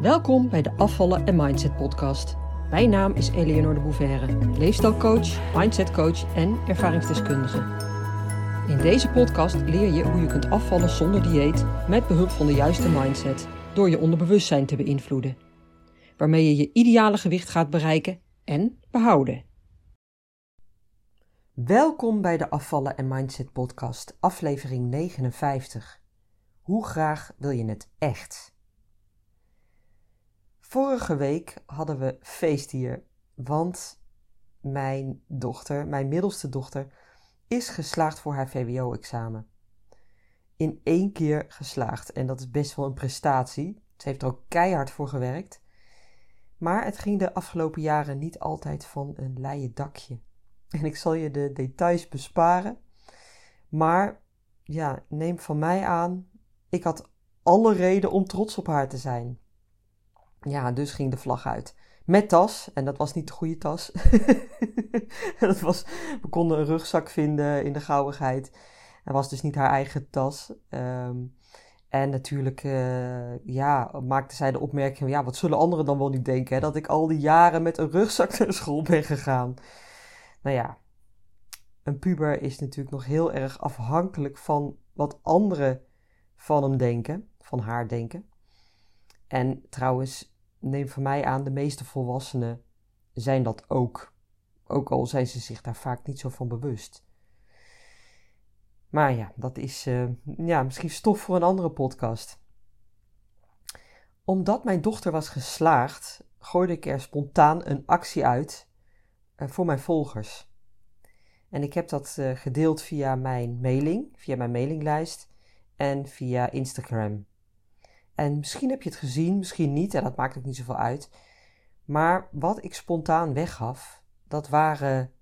Welkom bij de Afvallen en Mindset podcast. Mijn naam is Eleonore de Bouverre, leefstijlcoach, mindsetcoach en ervaringsdeskundige. In deze podcast leer je hoe je kunt afvallen zonder dieet met behulp van de juiste mindset door je onderbewustzijn te beïnvloeden, waarmee je je ideale gewicht gaat bereiken en behouden. Welkom bij de Afvallen en Mindset podcast, aflevering 59. Hoe graag wil je het echt? Vorige week hadden we feest hier, want mijn dochter, mijn middelste dochter, is geslaagd voor haar VWO-examen. In één keer geslaagd en dat is best wel een prestatie. Ze heeft er ook keihard voor gewerkt. Maar het ging de afgelopen jaren niet altijd van een leien dakje. En ik zal je de details besparen. Maar ja, neem van mij aan, ik had alle reden om trots op haar te zijn. Ja, dus ging de vlag uit. Met tas, en dat was niet de goede tas. dat was, we konden een rugzak vinden in de gauwigheid. Dat was dus niet haar eigen tas. Ehm, en natuurlijk uh, ja, maakte zij de opmerking: ja, wat zullen anderen dan wel niet denken? Hè? Dat ik al die jaren met een rugzak naar school ben gegaan. Nou ja, een puber is natuurlijk nog heel erg afhankelijk van wat anderen van hem denken, van haar denken. En trouwens, neem van mij aan, de meeste volwassenen zijn dat ook. Ook al zijn ze zich daar vaak niet zo van bewust. Maar ja, dat is uh, ja, misschien stof voor een andere podcast. Omdat mijn dochter was geslaagd, gooide ik er spontaan een actie uit uh, voor mijn volgers. En ik heb dat uh, gedeeld via mijn mailing, via mijn mailinglijst en via Instagram. En misschien heb je het gezien, misschien niet, en dat maakt ook niet zoveel uit. Maar wat ik spontaan weggaf, dat waren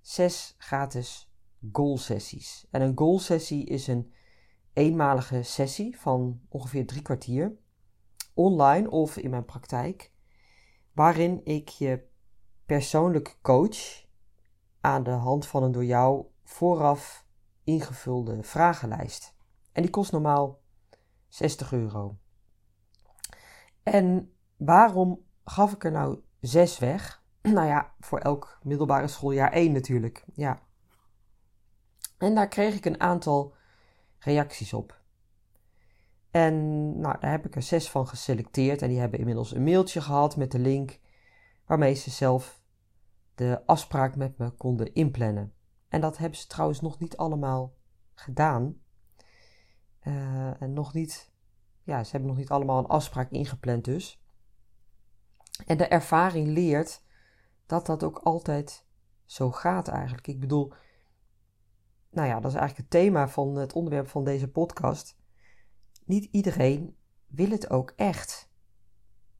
zes gratis goal-sessies. En een goal-sessie is een eenmalige sessie van ongeveer drie kwartier, online of in mijn praktijk, waarin ik je persoonlijk coach aan de hand van een door jou vooraf ingevulde vragenlijst. En die kost normaal 60 euro. En waarom gaf ik er nou zes weg? Nou ja, voor elk middelbare schooljaar één natuurlijk. Ja. En daar kreeg ik een aantal reacties op. En nou, daar heb ik er zes van geselecteerd. En die hebben inmiddels een mailtje gehad met de link waarmee ze zelf de afspraak met me konden inplannen. En dat hebben ze trouwens nog niet allemaal gedaan. Uh, en nog niet ja, ze hebben nog niet allemaal een afspraak ingepland dus. En de ervaring leert dat dat ook altijd zo gaat eigenlijk. Ik bedoel, nou ja, dat is eigenlijk het thema van het onderwerp van deze podcast. Niet iedereen wil het ook echt.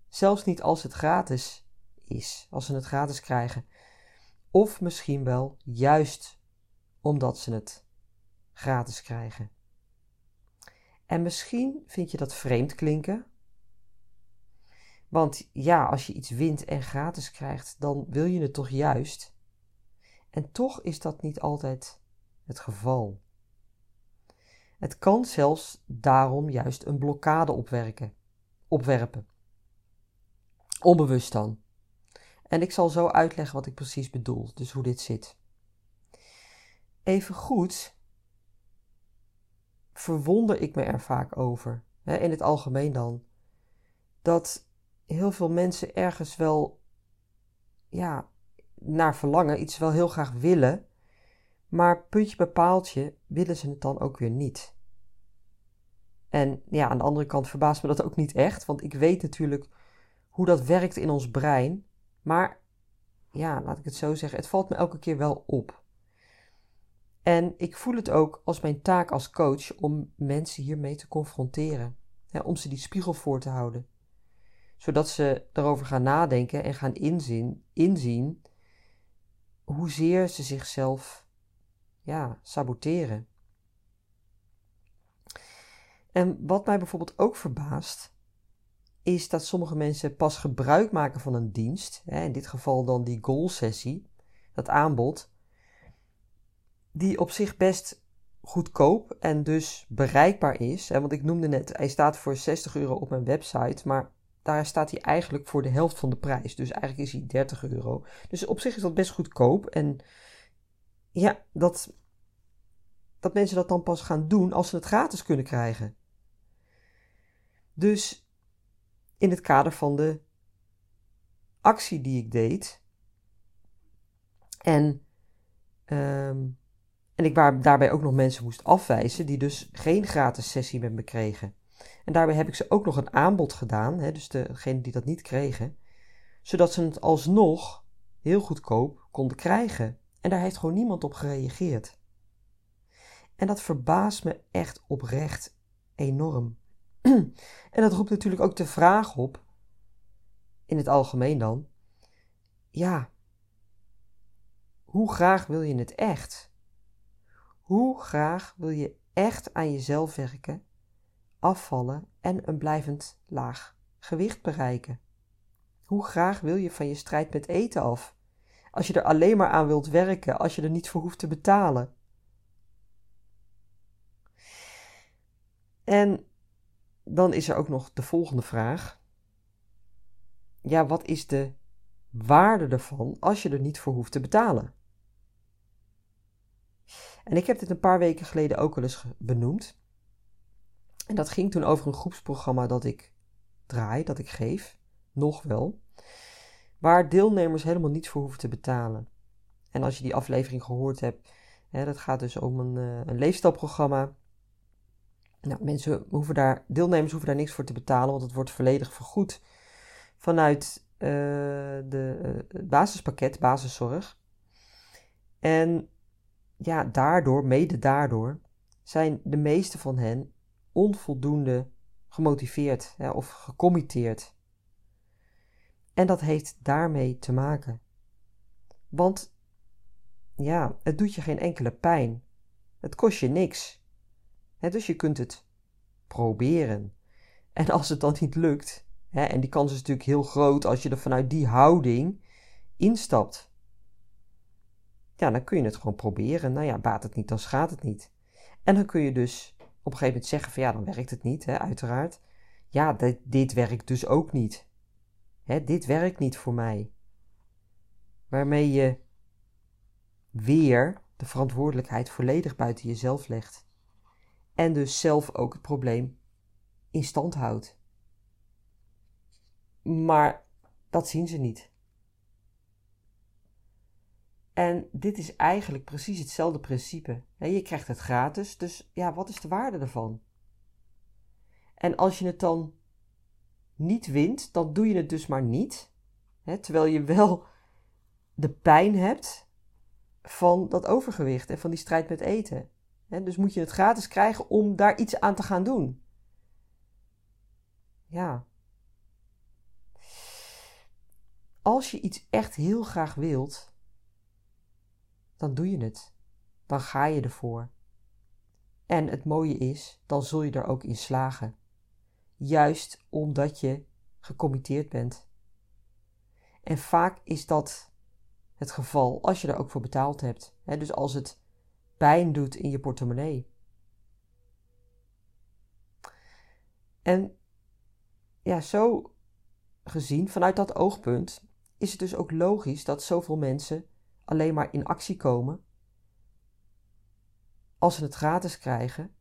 Zelfs niet als het gratis is, als ze het gratis krijgen. Of misschien wel juist omdat ze het gratis krijgen. En misschien vind je dat vreemd klinken. Want ja, als je iets wint en gratis krijgt, dan wil je het toch juist. En toch is dat niet altijd het geval. Het kan zelfs daarom juist een blokkade opwerken, opwerpen. Onbewust dan. En ik zal zo uitleggen wat ik precies bedoel, dus hoe dit zit. Even goed verwonder ik me er vaak over, hè, in het algemeen dan, dat heel veel mensen ergens wel, ja, naar verlangen, iets wel heel graag willen, maar puntje bij paaltje willen ze het dan ook weer niet. En ja, aan de andere kant verbaast me dat ook niet echt, want ik weet natuurlijk hoe dat werkt in ons brein, maar ja, laat ik het zo zeggen, het valt me elke keer wel op. En ik voel het ook als mijn taak als coach om mensen hiermee te confronteren. Hè, om ze die spiegel voor te houden. Zodat ze erover gaan nadenken en gaan inzien, inzien hoezeer ze zichzelf ja, saboteren. En wat mij bijvoorbeeld ook verbaast, is dat sommige mensen pas gebruik maken van een dienst, hè, in dit geval dan die goal-sessie, dat aanbod, die op zich best goedkoop en dus bereikbaar is. Want ik noemde net, hij staat voor 60 euro op mijn website, maar daar staat hij eigenlijk voor de helft van de prijs. Dus eigenlijk is hij 30 euro. Dus op zich is dat best goedkoop. En ja, dat, dat mensen dat dan pas gaan doen als ze het gratis kunnen krijgen. Dus in het kader van de actie die ik deed. En, ehm, en ik waar, daarbij ook nog mensen moest afwijzen die dus geen gratis sessie met me kregen. En daarbij heb ik ze ook nog een aanbod gedaan, hè, dus degenen die dat niet kregen, zodat ze het alsnog heel goedkoop konden krijgen. En daar heeft gewoon niemand op gereageerd. En dat verbaast me echt oprecht enorm. en dat roept natuurlijk ook de vraag op, in het algemeen dan, ja, hoe graag wil je het echt? Hoe graag wil je echt aan jezelf werken, afvallen en een blijvend laag gewicht bereiken? Hoe graag wil je van je strijd met eten af? Als je er alleen maar aan wilt werken, als je er niet voor hoeft te betalen. En dan is er ook nog de volgende vraag. Ja, wat is de waarde ervan als je er niet voor hoeft te betalen? En ik heb dit een paar weken geleden ook al eens benoemd. En dat ging toen over een groepsprogramma dat ik draai, dat ik geef, nog wel, waar deelnemers helemaal niets voor hoeven te betalen. En als je die aflevering gehoord hebt, hè, dat gaat dus om een, uh, een leefstijlprogramma nou, mensen hoeven daar, deelnemers hoeven daar niks voor te betalen, want het wordt volledig vergoed vanuit uh, de uh, basispakket, basiszorg. En ja, daardoor, mede daardoor, zijn de meeste van hen onvoldoende gemotiveerd of gecommitteerd. En dat heeft daarmee te maken. Want ja, het doet je geen enkele pijn. Het kost je niks dus je kunt het proberen. En als het dan niet lukt, en die kans is natuurlijk heel groot als je er vanuit die houding instapt. Ja, dan kun je het gewoon proberen. Nou ja, baat het niet, dan schaadt het niet. En dan kun je dus op een gegeven moment zeggen van ja, dan werkt het niet, hè, uiteraard. Ja, dit, dit werkt dus ook niet. Hè, dit werkt niet voor mij. Waarmee je weer de verantwoordelijkheid volledig buiten jezelf legt en dus zelf ook het probleem in stand houdt. Maar dat zien ze niet. En dit is eigenlijk precies hetzelfde principe. Je krijgt het gratis, dus ja, wat is de waarde ervan? En als je het dan niet wint, dan doe je het dus maar niet. Terwijl je wel de pijn hebt van dat overgewicht en van die strijd met eten dus moet je het gratis krijgen om daar iets aan te gaan doen. Ja. Als je iets echt heel graag wilt, dan doe je het. Dan ga je ervoor. En het mooie is, dan zul je er ook in slagen. Juist omdat je gecommitteerd bent. En vaak is dat het geval als je er ook voor betaald hebt. dus als het pijn doet in je portemonnee. En ja, zo gezien, vanuit dat oogpunt, is het dus ook logisch dat zoveel mensen alleen maar in actie komen als ze het gratis krijgen,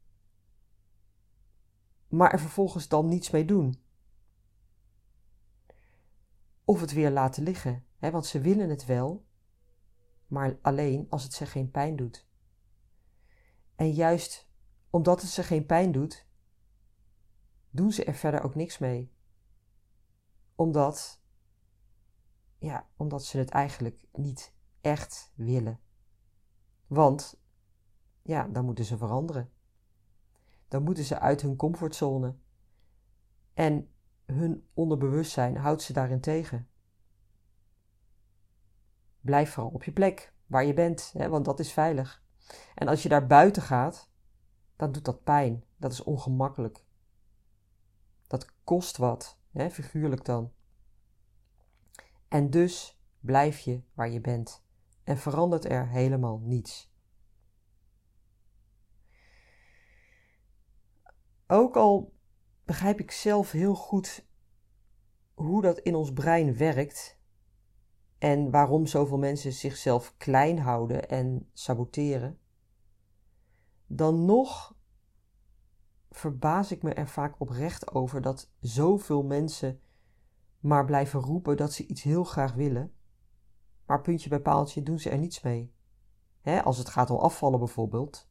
maar er vervolgens dan niets mee doen. Of het weer laten liggen, hè, want ze willen het wel, maar alleen als het ze geen pijn doet. En juist omdat het ze geen pijn doet, doen ze er verder ook niks mee. Omdat, ja, omdat ze het eigenlijk niet echt willen. Want, ja, dan moeten ze veranderen. Dan moeten ze uit hun comfortzone. En hun onderbewustzijn houdt ze daarin tegen. Blijf vooral op je plek, waar je bent, hè, want dat is veilig. En als je daar buiten gaat, dan doet dat pijn. Dat is ongemakkelijk. Dat kost wat, hè, figuurlijk dan. En dus blijf je waar je bent en verandert er helemaal niets. Ook al begrijp ik zelf heel goed hoe dat in ons brein werkt en waarom zoveel mensen zichzelf klein houden en saboteren, dan nog verbaas ik me er vaak oprecht over dat zoveel mensen maar blijven roepen dat ze iets heel graag willen, maar puntje bij paaltje doen ze er niets mee. als het gaat om afvallen bijvoorbeeld,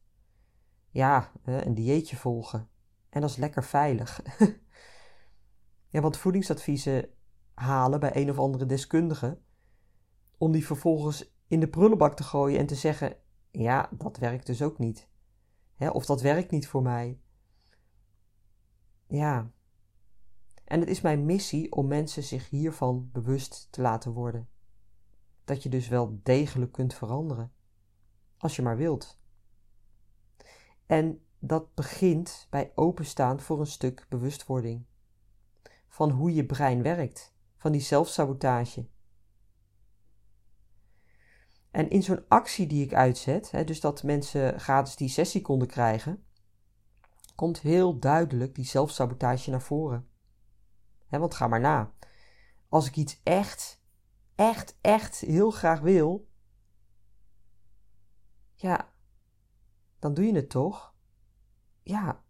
ja, een dieetje volgen. En dat is lekker veilig. ja, want voedingsadviezen halen bij een of andere deskundige, om die vervolgens in de prullenbak te gooien en te zeggen: ja, dat werkt dus ook niet. of dat werkt niet voor mij. Ja. En het is mijn missie om mensen zich hiervan bewust te laten worden. Dat je dus wel degelijk kunt veranderen. Als je maar wilt. En dat begint bij openstaan voor een stuk bewustwording. Van hoe je brein werkt, van die zelfsabotage. En in zo'n actie die ik uitzet, hè, dus dat mensen gratis die sessie konden krijgen, komt heel duidelijk die zelfsabotage naar voren. Hè, want ga maar na. Als ik iets echt, echt, echt heel graag wil, ja, dan doe je het toch? Ja,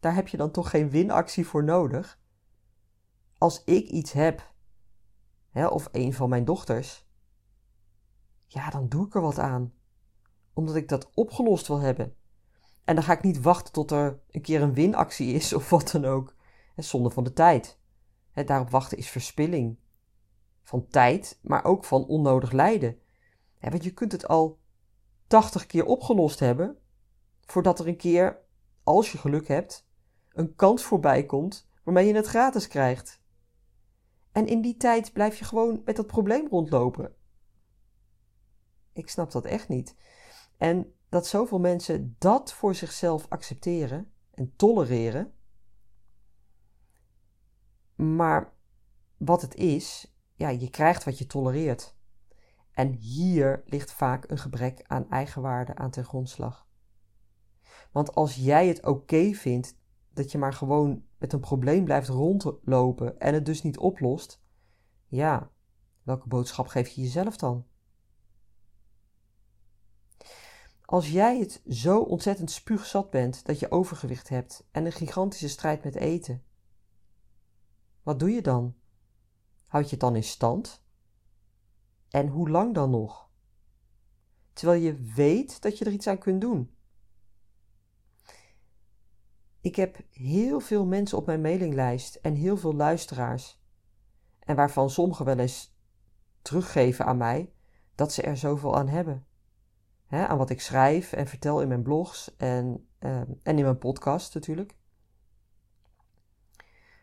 daar heb je dan toch geen winactie voor nodig? Als ik iets heb, hè, of een van mijn dochters, ja, dan doe ik er wat aan. Omdat ik dat opgelost wil hebben. En dan ga ik niet wachten tot er een keer een winactie is of wat dan ook. Hè, zonde van de tijd. Hè, daarop wachten is verspilling. Van tijd, maar ook van onnodig lijden. Want je kunt het al 80 keer opgelost hebben, voordat er een keer, als je geluk hebt, een kans voorbij komt waarmee je het gratis krijgt. En in die tijd blijf je gewoon met dat probleem rondlopen. Ik snap dat echt niet. En dat zoveel mensen dat voor zichzelf accepteren en tolereren. Maar wat het is, ja, je krijgt wat je tolereert. En hier ligt vaak een gebrek aan eigenwaarde aan ten grondslag. Want als jij het oké vindt dat je maar gewoon met een probleem blijft rondlopen en het dus niet oplost, ja, welke boodschap geef je jezelf dan? Als jij het zo ontzettend spuugzat bent dat je overgewicht hebt en een gigantische strijd met eten, wat doe je dan? Houd je het dan in stand? En hoe lang dan nog? Terwijl je weet dat je er iets aan kunt doen. Ik heb heel veel mensen op mijn mailinglijst en heel veel luisteraars. En waarvan sommigen wel eens teruggeven aan mij dat ze er zoveel aan hebben. aan wat ik schrijf en vertel in mijn blogs en, ehm, en in mijn podcast natuurlijk.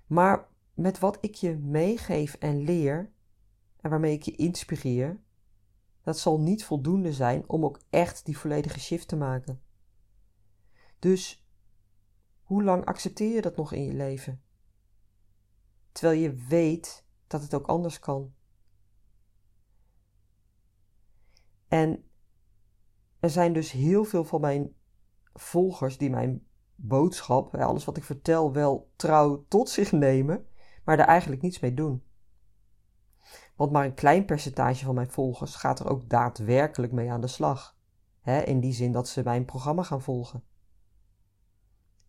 Maar met wat ik je meegeef en leer, en waarmee ik je inspireer, dat zal niet voldoende zijn om ook echt die volledige shift te maken. Dus hoe lang accepteer je dat nog in je leven? Terwijl je weet dat het ook anders kan. En er zijn dus heel veel van mijn volgers die mijn boodschap, alles wat ik vertel, wel trouw tot zich nemen, maar daar eigenlijk niets mee doen. Want maar een klein percentage van mijn volgers gaat er ook daadwerkelijk mee aan de slag. in die zin dat ze mijn programma gaan volgen.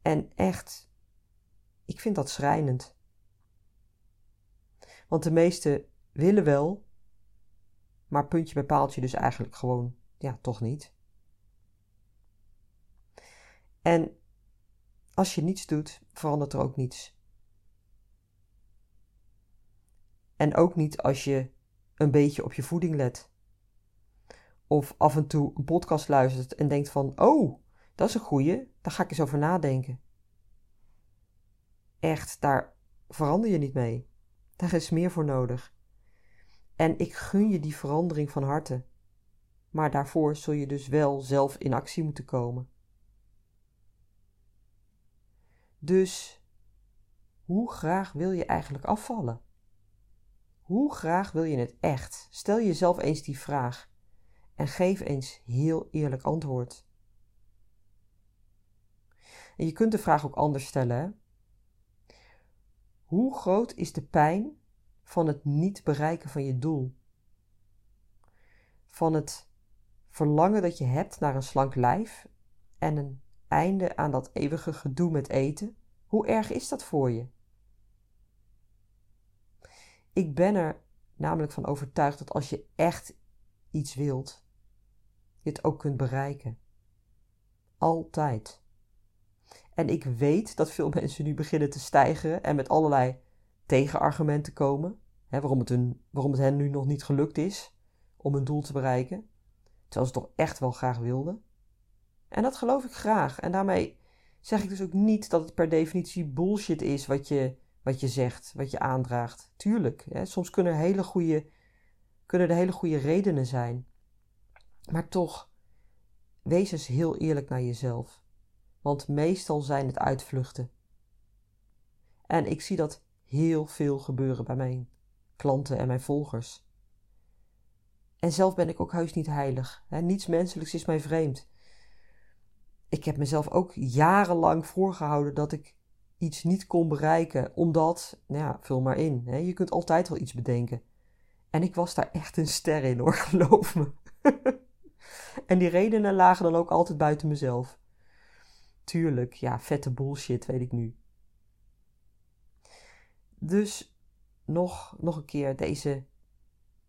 En echt, ik vind dat schrijnend. Want de meesten willen wel, maar puntje bij paaltje dus eigenlijk gewoon, ja, toch niet. En als je niets doet, verandert er ook niets. En ook niet als je een beetje op je voeding let. Of af en toe een podcast luistert en denkt van, oh, dat is een goeie, daar ga ik eens over nadenken. Echt, daar verander je niet mee. Daar is meer voor nodig. En ik gun je die verandering van harte. Maar daarvoor zul je dus wel zelf in actie moeten komen. Dus hoe graag wil je eigenlijk afvallen? Hoe graag wil je het echt? Stel jezelf eens die vraag en geef eens heel eerlijk antwoord. Je kunt de vraag ook anders stellen. Hoe groot is de pijn van het niet bereiken van je doel. Van het verlangen dat je hebt naar een slank lijf en een einde aan dat eeuwige gedoe met eten. Hoe erg is dat voor je? Ik ben er namelijk van overtuigd dat als je echt iets wilt, je het ook kunt bereiken. Altijd. En ik weet dat veel mensen nu beginnen te stijgen en met allerlei tegenargumenten komen. Hè, waarom, het hun, waarom het hen nu nog niet gelukt is om hun doel te bereiken. Terwijl ze toch echt wel graag wilden. En dat geloof ik graag. En daarmee zeg ik dus ook niet dat het per definitie bullshit is wat je, wat je zegt, wat je aandraagt. Tuurlijk, hè, soms kunnen er, hele goede, kunnen hele goede redenen zijn. Maar toch, wees eens heel eerlijk naar jezelf. Want meestal zijn het uitvluchten. En ik zie dat heel veel gebeuren bij mijn klanten en mijn volgers. En zelf ben ik ook heus niet heilig. Hè? Niets menselijks is mij vreemd. Ik heb mezelf ook jarenlang voorgehouden dat ik iets niet kon bereiken, omdat, nou ja, vul maar in. Hè? Je kunt altijd wel iets bedenken. En ik was daar echt een ster in hoor, geloof me. en die redenen lagen dan ook altijd buiten mezelf. Tuurlijk, ja, vette bullshit, weet ik nu. Dus nog, nog een keer deze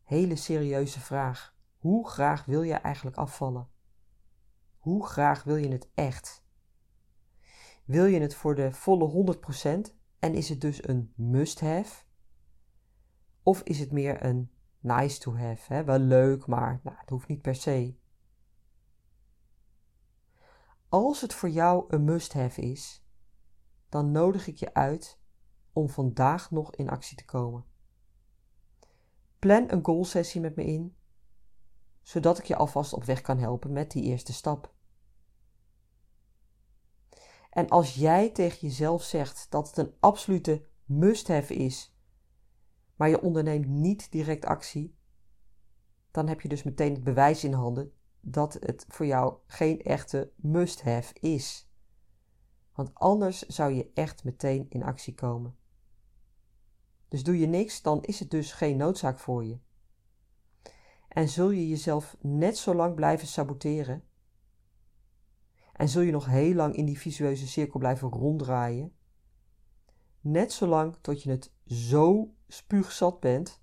hele serieuze vraag. Hoe graag wil je eigenlijk afvallen? Hoe graag wil je het echt? Wil je het voor de volle 100% en is het dus een must-have? Of is het meer een nice to have? Hè? Wel leuk, maar nou, het hoeft niet per se. Als het voor jou een must-have is, dan nodig ik je uit om vandaag nog in actie te komen. Plan een goal-sessie met me in, zodat ik je alvast op weg kan helpen met die eerste stap. En als jij tegen jezelf zegt dat het een absolute must-have is, maar je onderneemt niet direct actie, dan heb je dus meteen het bewijs in handen dat het voor jou geen echte must-have is. Want anders zou je echt meteen in actie komen. Dus doe je niks, dan is het dus geen noodzaak voor je. En zul je jezelf net zo lang blijven saboteren? En zul je nog heel lang in die visueuze cirkel blijven ronddraaien? Net zolang tot je het zo spuugzat bent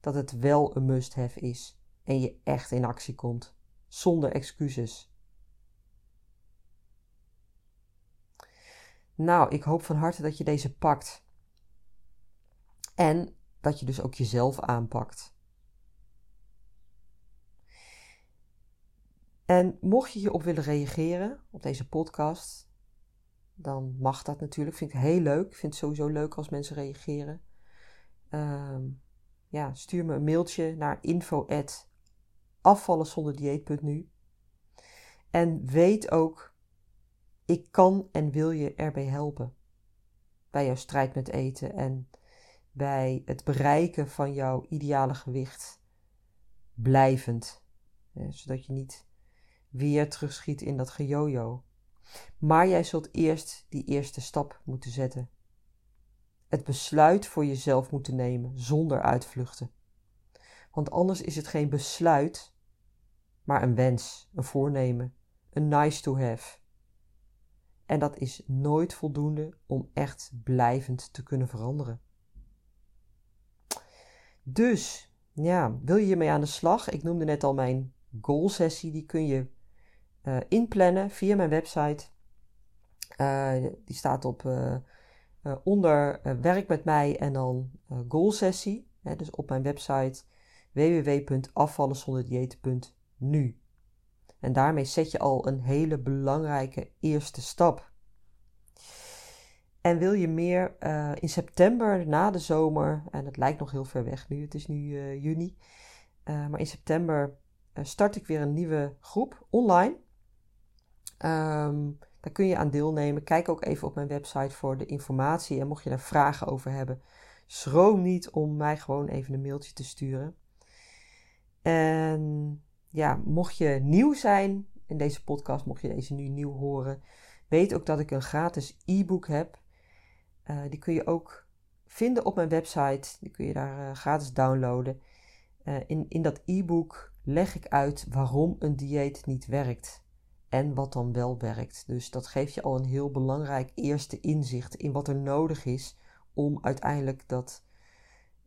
dat het wel een must-have is en je echt in actie komt, zonder excuses. Nou, ik hoop van harte dat je deze pakt. En dat je dus ook jezelf aanpakt. En mocht je hierop willen reageren, op deze podcast, dan mag dat natuurlijk. Vind ik heel leuk. Ik vind het sowieso leuk als mensen reageren. Ehm, ja, stuur me een mailtje naar info@afvallenzonderdieet.nu. En weet ook, ik kan en wil je erbij helpen. Bij jouw strijd met eten en bij het bereiken van jouw ideale gewicht blijvend. zodat je niet weer terugschiet in dat gejojo. Maar jij zult eerst die eerste stap moeten zetten. Het besluit voor jezelf moeten nemen zonder uitvluchten. Want anders is het geen besluit, maar een wens, een voornemen, een nice to have. En dat is nooit voldoende om echt blijvend te kunnen veranderen. Dus, ja, wil je hiermee aan de slag? Ik noemde net al mijn goal sessie. Die kun je uh, inplannen via mijn website. Uh, die staat op uh, onder werk met mij en dan goal sessie. Hè, dus op mijn website www.afvallenzonderdieet.nu. En daarmee zet je al een hele belangrijke eerste stap. En wil je meer in september na de zomer, en het lijkt nog heel ver weg nu, het is nu juni, maar in september start ik weer een nieuwe groep online. Um, daar kun je aan deelnemen. Kijk ook even op mijn website voor de informatie. En mocht je daar vragen over hebben, schroom niet om mij gewoon even een mailtje te sturen. En ja, mocht je nieuw zijn in deze podcast, mocht je deze nu nieuw horen, weet ook dat ik een gratis e-book heb. Uh, die kun je ook vinden op mijn website. Die kun je daar uh, gratis downloaden. Uh, in, in dat e-book leg ik uit waarom een dieet niet werkt. En wat dan wel werkt. Dus dat geeft je al een heel belangrijk eerste inzicht in wat er nodig is om uiteindelijk dat,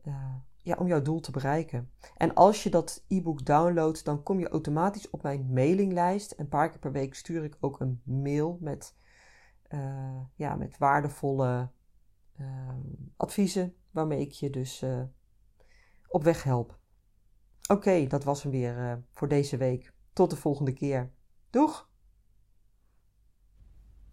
uh, ja, om jouw doel te bereiken. En als je dat e-book downloadt, dan kom je automatisch op mijn mailinglijst. Een paar keer per week stuur ik ook een mail met, uh, ja, met waardevolle uh, adviezen, waarmee ik je dus op weg help. Oké, dat was hem weer voor deze week. Tot de volgende keer. Doeg!